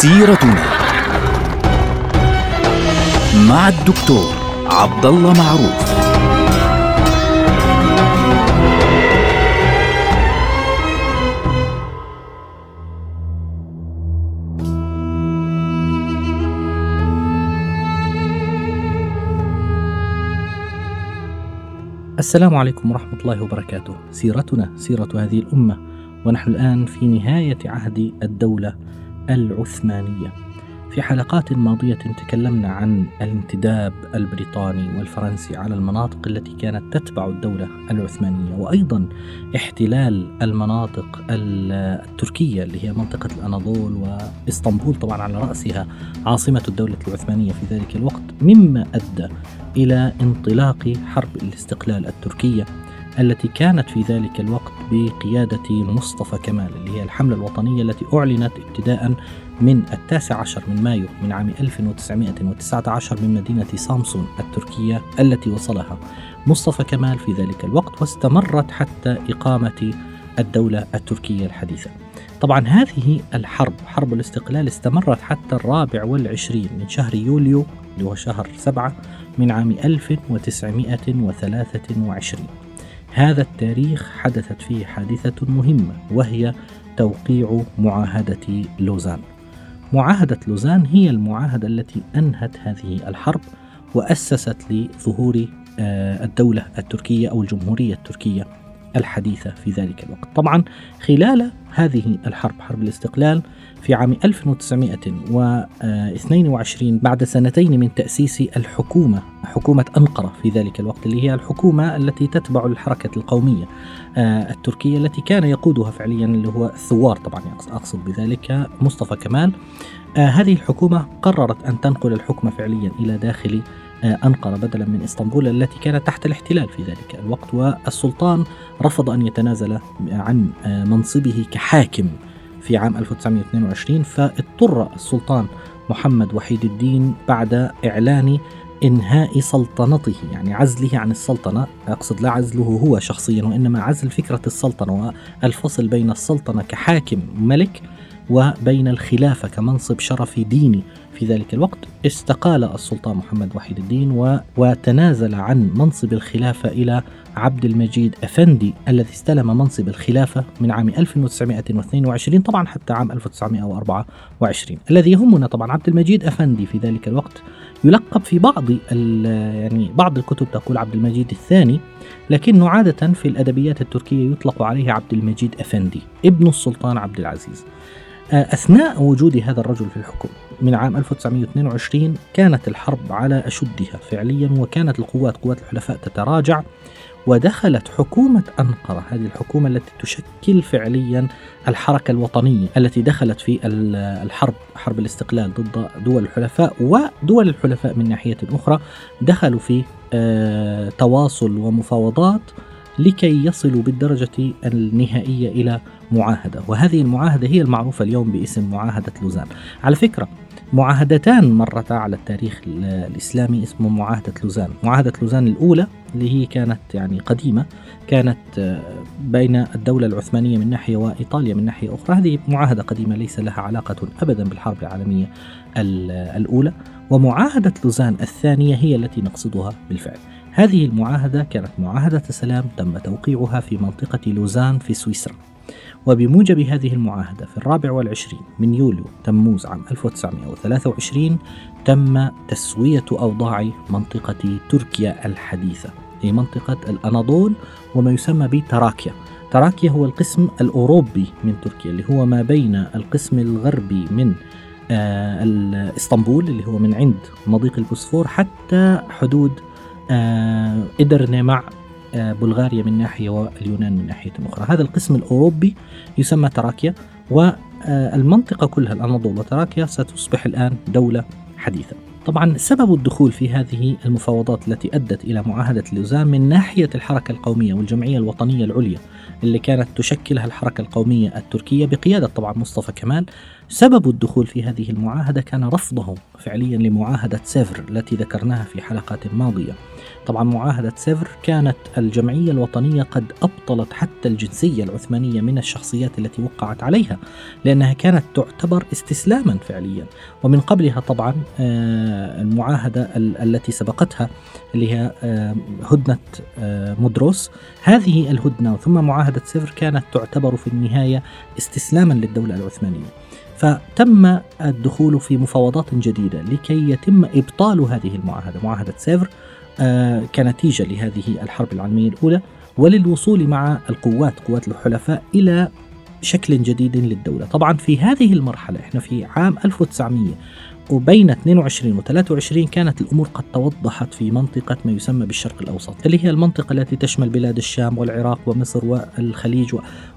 سيرتنا مع الدكتور عبد الله معروف السلام عليكم ورحمة الله وبركاته. سيرتنا سيرة هذه الأمة ونحن الآن في نهاية عهد الدولة العثمانية. في حلقات ماضية تكلمنا عن الانتداب البريطاني والفرنسي على المناطق التي كانت تتبع الدولة العثمانية وأيضا احتلال المناطق التركية اللي هي منطقة الأناضول وإسطنبول طبعا على رأسها عاصمة الدولة العثمانية في ذلك الوقت مما أدى إلى انطلاق حرب الاستقلال التركية التي كانت في ذلك الوقت بقيادة مصطفى كمال اللي هي الحملة الوطنية التي أعلنت ابتداء من التاسع عشر من مايو من عام 1919 من مدينة سامسون التركية التي وصلها. مصطفى كمال في ذلك الوقت واستمرت حتى إقامة الدولة التركية الحديثة. طبعا هذه الحرب حرب الاستقلال استمرت حتى الرابع والعشرين من شهر يوليو اللي هو شهر سبعة من عام 1923 هذا التاريخ حدثت فيه حادثة مهمة وهي توقيع معاهدة لوزان. معاهدة لوزان هي المعاهدة التي أنهت هذه الحرب وأسست لظهور الدولة التركية أو الجمهورية التركية الحديثة في ذلك الوقت. طبعا خلال هذه الحرب حرب الاستقلال في عام 1922 بعد سنتين من تأسيس الحكومة حكومة أنقرة في ذلك الوقت اللي هي الحكومة التي تتبع الحركة القومية التركية التي كان يقودها فعليا اللي هو الثوار طبعا أقصد بذلك مصطفى كمال هذه الحكومة قررت أن تنقل الحكم فعليا إلى داخل أنقرة بدلا من إسطنبول التي كانت تحت الاحتلال في ذلك الوقت والسلطان رفض أن يتنازل عن منصبه كحاكم في عام 1922 فاضطر السلطان محمد وحيد الدين بعد إعلان إنهاء سلطنته يعني عزله عن السلطنة. أقصد لا عزله هو شخصيا وإنما عزل فكرة السلطنة والفصل بين السلطنة كحاكم ملك وبين الخلافة كمنصب شرفي ديني في ذلك الوقت استقال السلطان محمد وحيد الدين. وتنازل عن منصب الخلافة إلى عبد المجيد أفندي الذي استلم منصب الخلافة من عام 1922 طبعا حتى عام 1924 الذي يهمنا طبعا عبد المجيد أفندي في ذلك الوقت يلقب في بعض يعني بعض الكتب تقول عبد المجيد الثاني لكنه عادة في الأدبيات التركية يطلق عليه عبد المجيد أفندي ابن السلطان عبد العزيز أثناء وجود هذا الرجل في الحكم من عام 1922 كانت الحرب على أشدها فعليا وكانت القوات قوات الحلفاء تتراجع ودخلت حكومة أنقرة هذه الحكومة التي تشكل فعليا الحركة الوطنية التي دخلت في الحرب حرب الاستقلال ضد دول الحلفاء ودول الحلفاء من ناحية أخرى دخلوا في تواصل ومفاوضات لكي يصلوا بالدرجة النهائية إلى معاهدة. وهذه المعاهدة هي المعروفة اليوم باسم معاهدة لوزان. على فكرة معاهدتان مرتا على التاريخ الإسلامي اسمه معاهدة لوزان. معاهدة لوزان الأولى اللي هي كانت يعني قديمة كانت بين الدولة العثمانية من ناحية وإيطاليا من ناحية أخرى. هذه معاهدة قديمة ليس لها علاقة أبدا بالحرب العالمية الأولى. ومعاهدة لوزان الثانية هي التي نقصدها بالفعل. هذه المعاهدة كانت معاهدة سلام تم توقيعها في منطقة لوزان في سويسرا. وبموجب هذه المعاهدة في الرابع والعشرين من يوليو تموز عام 1923 تم تسوية أوضاع منطقة تركيا الحديثة هي منطقة الأناضول وما يسمى بتراكيا. تراكيا هو القسم الأوروبي من تركيا اللي هو ما بين القسم الغربي من آه إسطنبول اللي هو من عند مضيق البوسفور حتى حدود آه إدرنة مع آه بلغاريا من ناحية واليونان من ناحية أخرى. هذا القسم الأوروبي يسمى تراكيا والمنطقة كلها الأناضول وتراكيا ستصبح الآن دولة حديثة. طبعا سبب الدخول في هذه المفاوضات التي أدت إلى معاهدة لوزان من ناحية الحركة القومية والجمعية الوطنية العليا اللي كانت تشكلها الحركة القومية التركية بقيادة طبعا مصطفى كمال. سبب الدخول في هذه المعاهدة كان رفضهم فعليا لمعاهدة سيفر التي ذكرناها في حلقات ماضية. طبعا معاهدة سيفر كانت الجمعية الوطنية قد أبطلت حتى الجنسية العثمانية من الشخصيات التي وقعت عليها لأنها كانت تعتبر استسلاما فعليا. ومن قبلها طبعا آه، المعاهدة التي سبقتها اللي هي آه، هدنة آه، مدروس. هذه الهدنة ثم معاهدة سيفر كانت تعتبر في النهاية استسلاما للدولة العثمانية. فتم الدخول في مفاوضات جديدة لكي يتم إبطال هذه المعاهدة معاهدة سيفر. كنتيجة لهذه الحرب العالمية الأولى وللوصول مع القوات قوات الحلفاء إلى شكل جديد للدولة. طبعا في هذه المرحلة إحنا في عام 1900 وبين 22 و 23 كانت الأمور قد توضحت في منطقة ما يسمى بالشرق الأوسط، اللي هي المنطقة التي تشمل بلاد الشام والعراق ومصر والخليج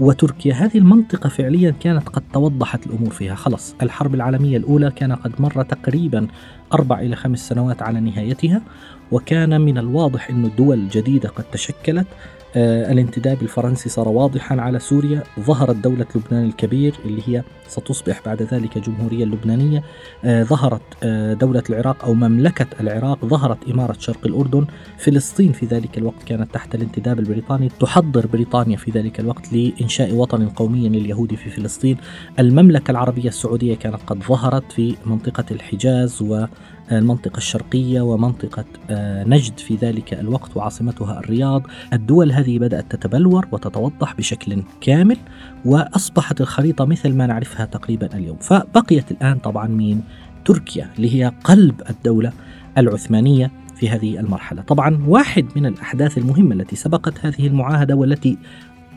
وتركيا، هذه المنطقة فعليا كانت قد توضحت الأمور فيها، خلص الحرب العالمية الأولى كان قد مر تقريبا أربع إلى خمس سنوات على نهايتها، وكان من الواضح أن دول جديدة قد تشكلت. آه، الانتداب الفرنسي صار واضحا على سوريا. ظهرت دولة لبنان الكبير اللي هي ستصبح بعد ذلك جمهورية لبنانية. آه، ظهرت آه، دولة العراق أو مملكة العراق ظهرت إمارة شرق الأردن. فلسطين في ذلك الوقت كانت تحت الانتداب البريطاني. تحضر بريطانيا في ذلك الوقت لإنشاء وطن قومي لليهود في فلسطين. المملكة العربية السعودية كانت قد ظهرت في منطقة الحجاز و المنطقة الشرقية ومنطقة آه، نجد في ذلك الوقت وعاصمتها الرياض. الدول هذه بدأت تتبلور وتتوضح بشكل كامل وأصبحت الخريطة مثل ما نعرفها تقريبا اليوم. فبقيت الآن طبعا مين تركيا اللي هي قلب الدولة العثمانية في هذه المرحلة. طبعا واحد من الأحداث المهمة التي سبقت هذه المعاهدة والتي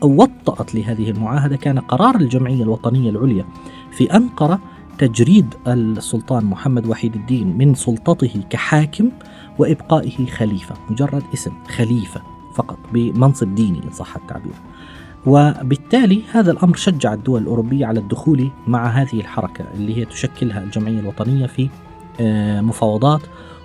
وطأت لهذه المعاهدة كان قرار الجمعية الوطنية العليا في أنقرة تجريد السلطان محمد وحيد الدين من سلطته كحاكم وإبقائه خليفة، مجرد اسم خليفة فقط بمنصب ديني إن صح التعبير. وبالتالي هذا الأمر شجع الدول الأوروبية على الدخول مع هذه الحركة اللي هي تشكلها الجمعية الوطنية في آه، مفاوضات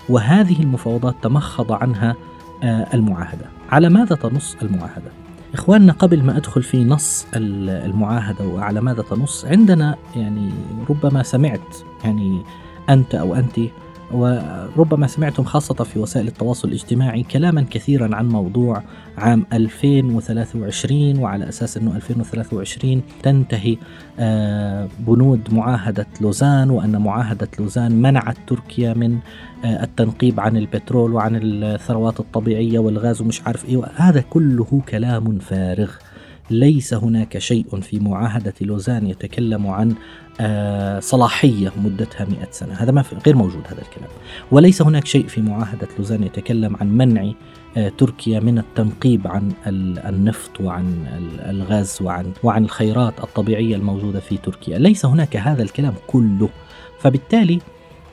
وهذه المفاوضات تمخض عنها آه، المعاهدة. على ماذا تنص المعاهدة؟ إخواننا قبل ما أدخل في نص المعاهدة وعلى ماذا تنص عندنا يعني ربما سمعت يعني أنت أو أنت وربما سمعتم خاصة في وسائل التواصل الاجتماعي كلاما كثيرا عن موضوع عام 2023 وعلى أساس أنه 2023 تنتهي آه، بنود معاهدة لوزان وأن معاهدة لوزان منعت تركيا من آه، التنقيب عن البترول وعن الثروات الطبيعية والغاز ومش عارف إيه هذا كله كلام فارغ. ليس هناك شيء في معاهدة لوزان يتكلم عن آه، صلاحية مدتها مئة سنة. هذا ما غير موجود هذا الكلام. وليس هناك شيء في معاهدة لوزان يتكلم عن منع آه، تركيا من التنقيب عن النفط وعن الغاز وعن وعن الخيرات الطبيعية الموجودة في تركيا. ليس هناك هذا الكلام كله. فبالتالي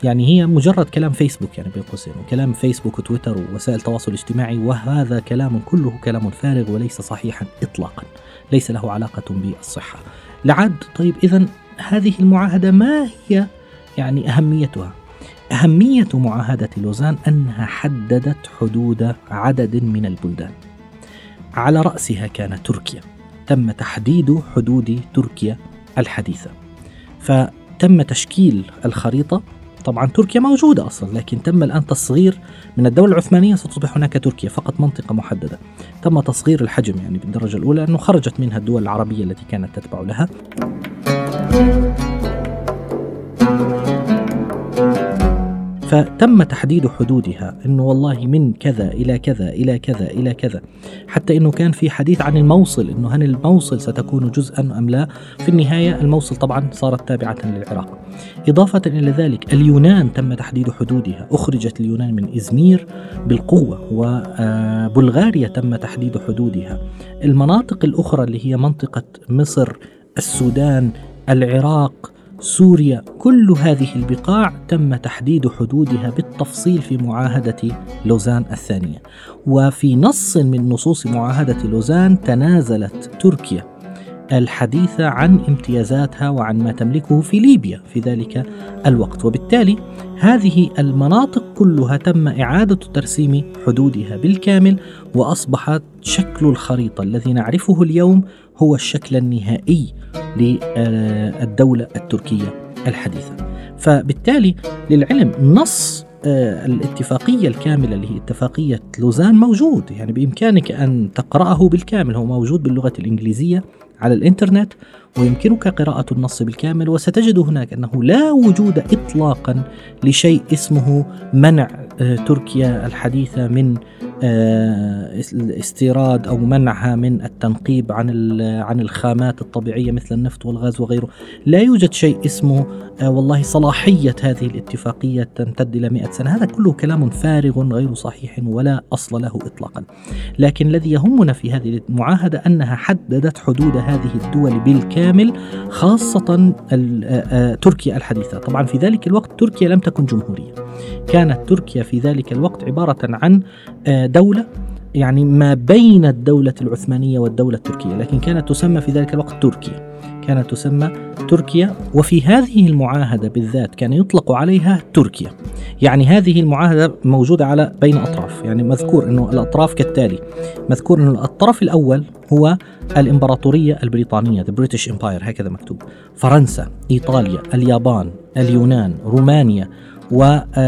يعني هي مجرد كلام فيسبوك يعني بين قوسين كلام فيسبوك وتويتر ووسائل التواصل الاجتماعي وهذا كلام كله كلام فارغ وليس صحيحا اطلاقا ليس له علاقة بالصحة. لعد طيب اذا هذه المعاهدة ما هي يعني أهميتها؟ أهمية معاهدة لوزان أنها حددت حدود عدد من البلدان. على رأسها كان تركيا. تم تحديد حدود تركيا الحديثة. فتم تشكيل الخريطة طبعا تركيا موجودة أصلا لكن تم الآن تصغير من الدولة العثمانية ستصبح هناك تركيا فقط منطقة محددة. تم تصغير الحجم يعني بالدرجة الأولى أنه خرجت منها الدول العربية التي كانت تتبع لها. فتم تحديد حدودها إنه والله من كذا إلى كذا إلى كذا إلى كذا. حتى إنه كان في حديث عن الموصل إنه هل الموصل ستكون جزءا أم لا. في النهاية الموصل طبعا صارت تابعة للعراق. إضافة إلى ذلك اليونان تم تحديد حدودها. أخرجت اليونان من إزمير بالقوة وبلغاريا تم تحديد حدودها. المناطق الأخرى اللي هي منطقة مصر السودان العراق سوريا. كل هذه البقاع تم تحديد حدودها بالتفصيل في معاهدة لوزان الثانية. وفي نص من نصوص معاهدة لوزان تنازلت تركيا الحديث عن امتيازاتها وعن ما تملكه في ليبيا في ذلك الوقت. وبالتالي هذه المناطق كلها تم إعادة ترسيم حدودها بالكامل وأصبحت شكل الخريطة الذي نعرفه اليوم هو الشكل النهائي للدولة التركية الحديثة. فبالتالي للعلم نص آه، الاتفاقية الكاملة اللي هي اتفاقية لوزان موجود. يعني بإمكانك أن تقرأه بالكامل. هو موجود باللغة الإنجليزية على الإنترنت. ويمكنك قراءة النص بالكامل وستجد هناك أنه لا وجود إطلاقا لشيء اسمه منع آه، تركيا الحديثة من آه، الاستيراد أو منعها من التنقيب عن عن الخامات الطبيعية مثل النفط والغاز وغيره، لا يوجد شيء اسمه آه، والله صلاحية هذه الاتفاقية تمتد إلى 100 سنة، هذا كله كلام فارغ غير صحيح ولا أصل له اطلاقا. لكن الذي يهمنا في هذه المعاهدة أنها حددت حدود هذه الدول بالكامل خاصة آه، تركيا الحديثة، طبعا في ذلك الوقت تركيا لم تكن جمهورية. كانت تركيا في ذلك الوقت عبارة عن دولة يعني ما بين الدولة العثمانية والدولة التركية لكن كانت تسمى في ذلك الوقت تركيا. كانت تسمى تركيا وفي هذه المعاهدة بالذات كان يطلق عليها تركيا. يعني هذه المعاهدة موجودة على بين أطراف يعني مذكور أنه الأطراف كالتالي. مذكور أنه الطرف الأول هو الإمبراطورية البريطانية The British Empire هكذا مكتوب. فرنسا إيطاليا اليابان اليونان رومانيا ودولة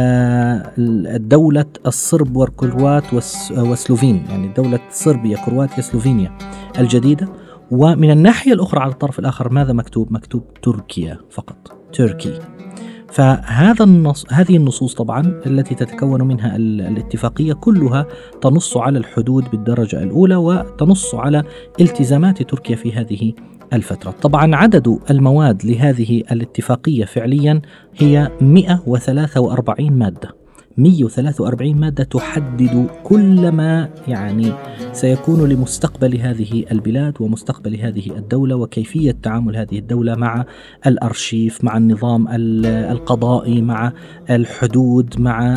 الصرب والكروات والسلوفين يعني دولة صربيا كرواتيا سلوفينيا الجديدة. ومن الناحية الأخرى على الطرف الآخر ماذا مكتوب؟ مكتوب تركيا فقط تركي. فهذا النص هذه النصوص طبعا التي تتكون منها الاتفاقية كلها تنص على الحدود بالدرجة الأولى وتنص على التزامات تركيا في هذه الفترة. طبعا عدد المواد لهذه الاتفاقية فعليا هي 143 مادة. 143 مادة تحدد كل ما يعني سيكون لمستقبل هذه البلاد ومستقبل هذه الدولة وكيفية تعامل هذه الدولة مع الأرشيف مع النظام القضائي مع الحدود مع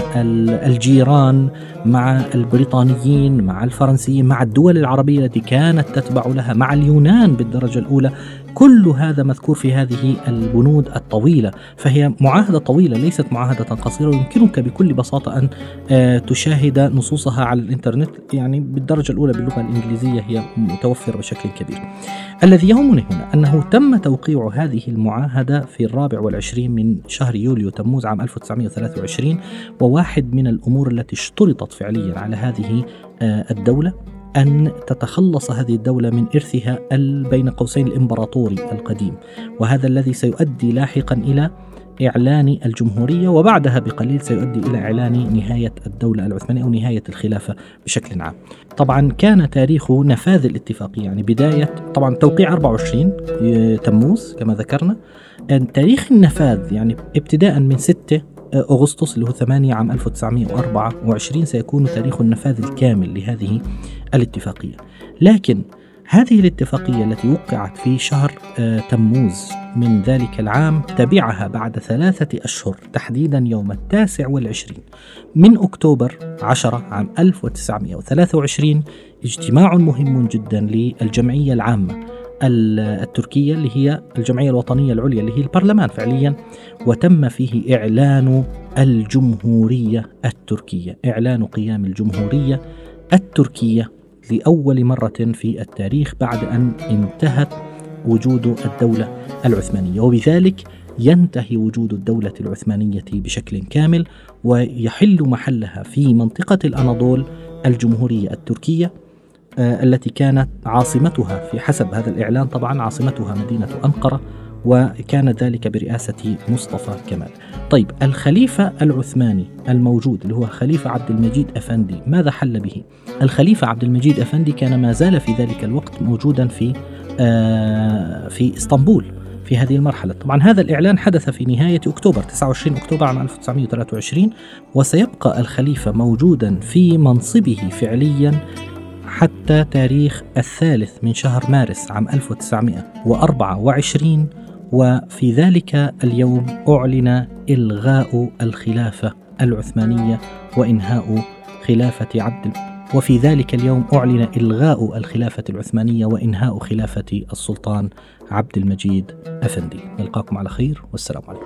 الجيران مع البريطانيين مع الفرنسيين مع الدول العربية التي كانت تتبع لها مع اليونان بالدرجة الأولى. كل هذا مذكور في هذه البنود الطويلة فهي معاهدة طويلة ليست معاهدة قصيرة. ويمكنك بكل بساطة أن آه، تشاهد نصوصها على الإنترنت يعني بالدرجة الأولى باللغة الإنجليزية هي متوفرة بشكل كبير. الذي يهمني هنا أنه تم توقيع هذه المعاهدة في الرابع والعشرين من شهر يوليو تموز عام 1923 وواحد من الأمور التي اشترطت فعليا على هذه آه، الدولة. أن تتخلص هذه الدولة من إرثها بين قوسين الإمبراطوري القديم. وهذا الذي سيؤدي لاحقا إلى إعلان الجمهورية وبعدها بقليل سيؤدي إلى إعلان نهاية الدولة العثمانية أو نهاية الخلافة بشكل عام. طبعا كان تاريخ نفاذ الاتفاقية يعني بداية طبعا توقيع 24 تموز كما ذكرنا. تاريخ النفاذ يعني ابتداء من 6 أغسطس اللي هو 8 عام 1924 سيكون تاريخ النفاذ الكامل لهذه الاتفاقية. لكن هذه الاتفاقية التي وقعت في شهر آه، تموز من ذلك العام تبعها بعد ثلاثة أشهر تحديدا يوم التاسع والعشرين. من أكتوبر 10 عام 1923 اجتماع مهم جدا للجمعية العامة. التركية اللي هي الجمعية الوطنية العليا اللي هي البرلمان فعليا وتم فيه إعلان الجمهورية التركية إعلان قيام الجمهورية التركية لأول مرة في التاريخ بعد أن انتهت وجود الدولة العثمانية. وبذلك ينتهي وجود الدولة العثمانية بشكل كامل ويحل محلها في منطقة الأناضول الجمهورية التركية. التي كانت عاصمتها في حسب هذا الإعلان. طبعا عاصمتها مدينة أنقرة وكان ذلك برئاسة مصطفى كمال. طيب الخليفة العثماني الموجود اللي هو خليفة عبد المجيد أفندي ماذا حل به؟ الخليفة عبد المجيد أفندي كان ما زال في ذلك الوقت موجودا في آه في إسطنبول في هذه المرحلة. طبعا هذا الإعلان حدث في نهاية أكتوبر 29 أكتوبر عام 1923 وسيبقى الخليفة موجودا في منصبه فعليا حتى تاريخ الثالث من شهر مارس عام 1924 وفي ذلك اليوم أعلن إلغاء الخلافة العثمانية وإنهاء خلافة عبد وفي ذلك اليوم أعلن إلغاء الخلافة العثمانية وإنهاء خلافة السلطان عبد المجيد أفندي. نلقاكم على خير والسلام عليكم.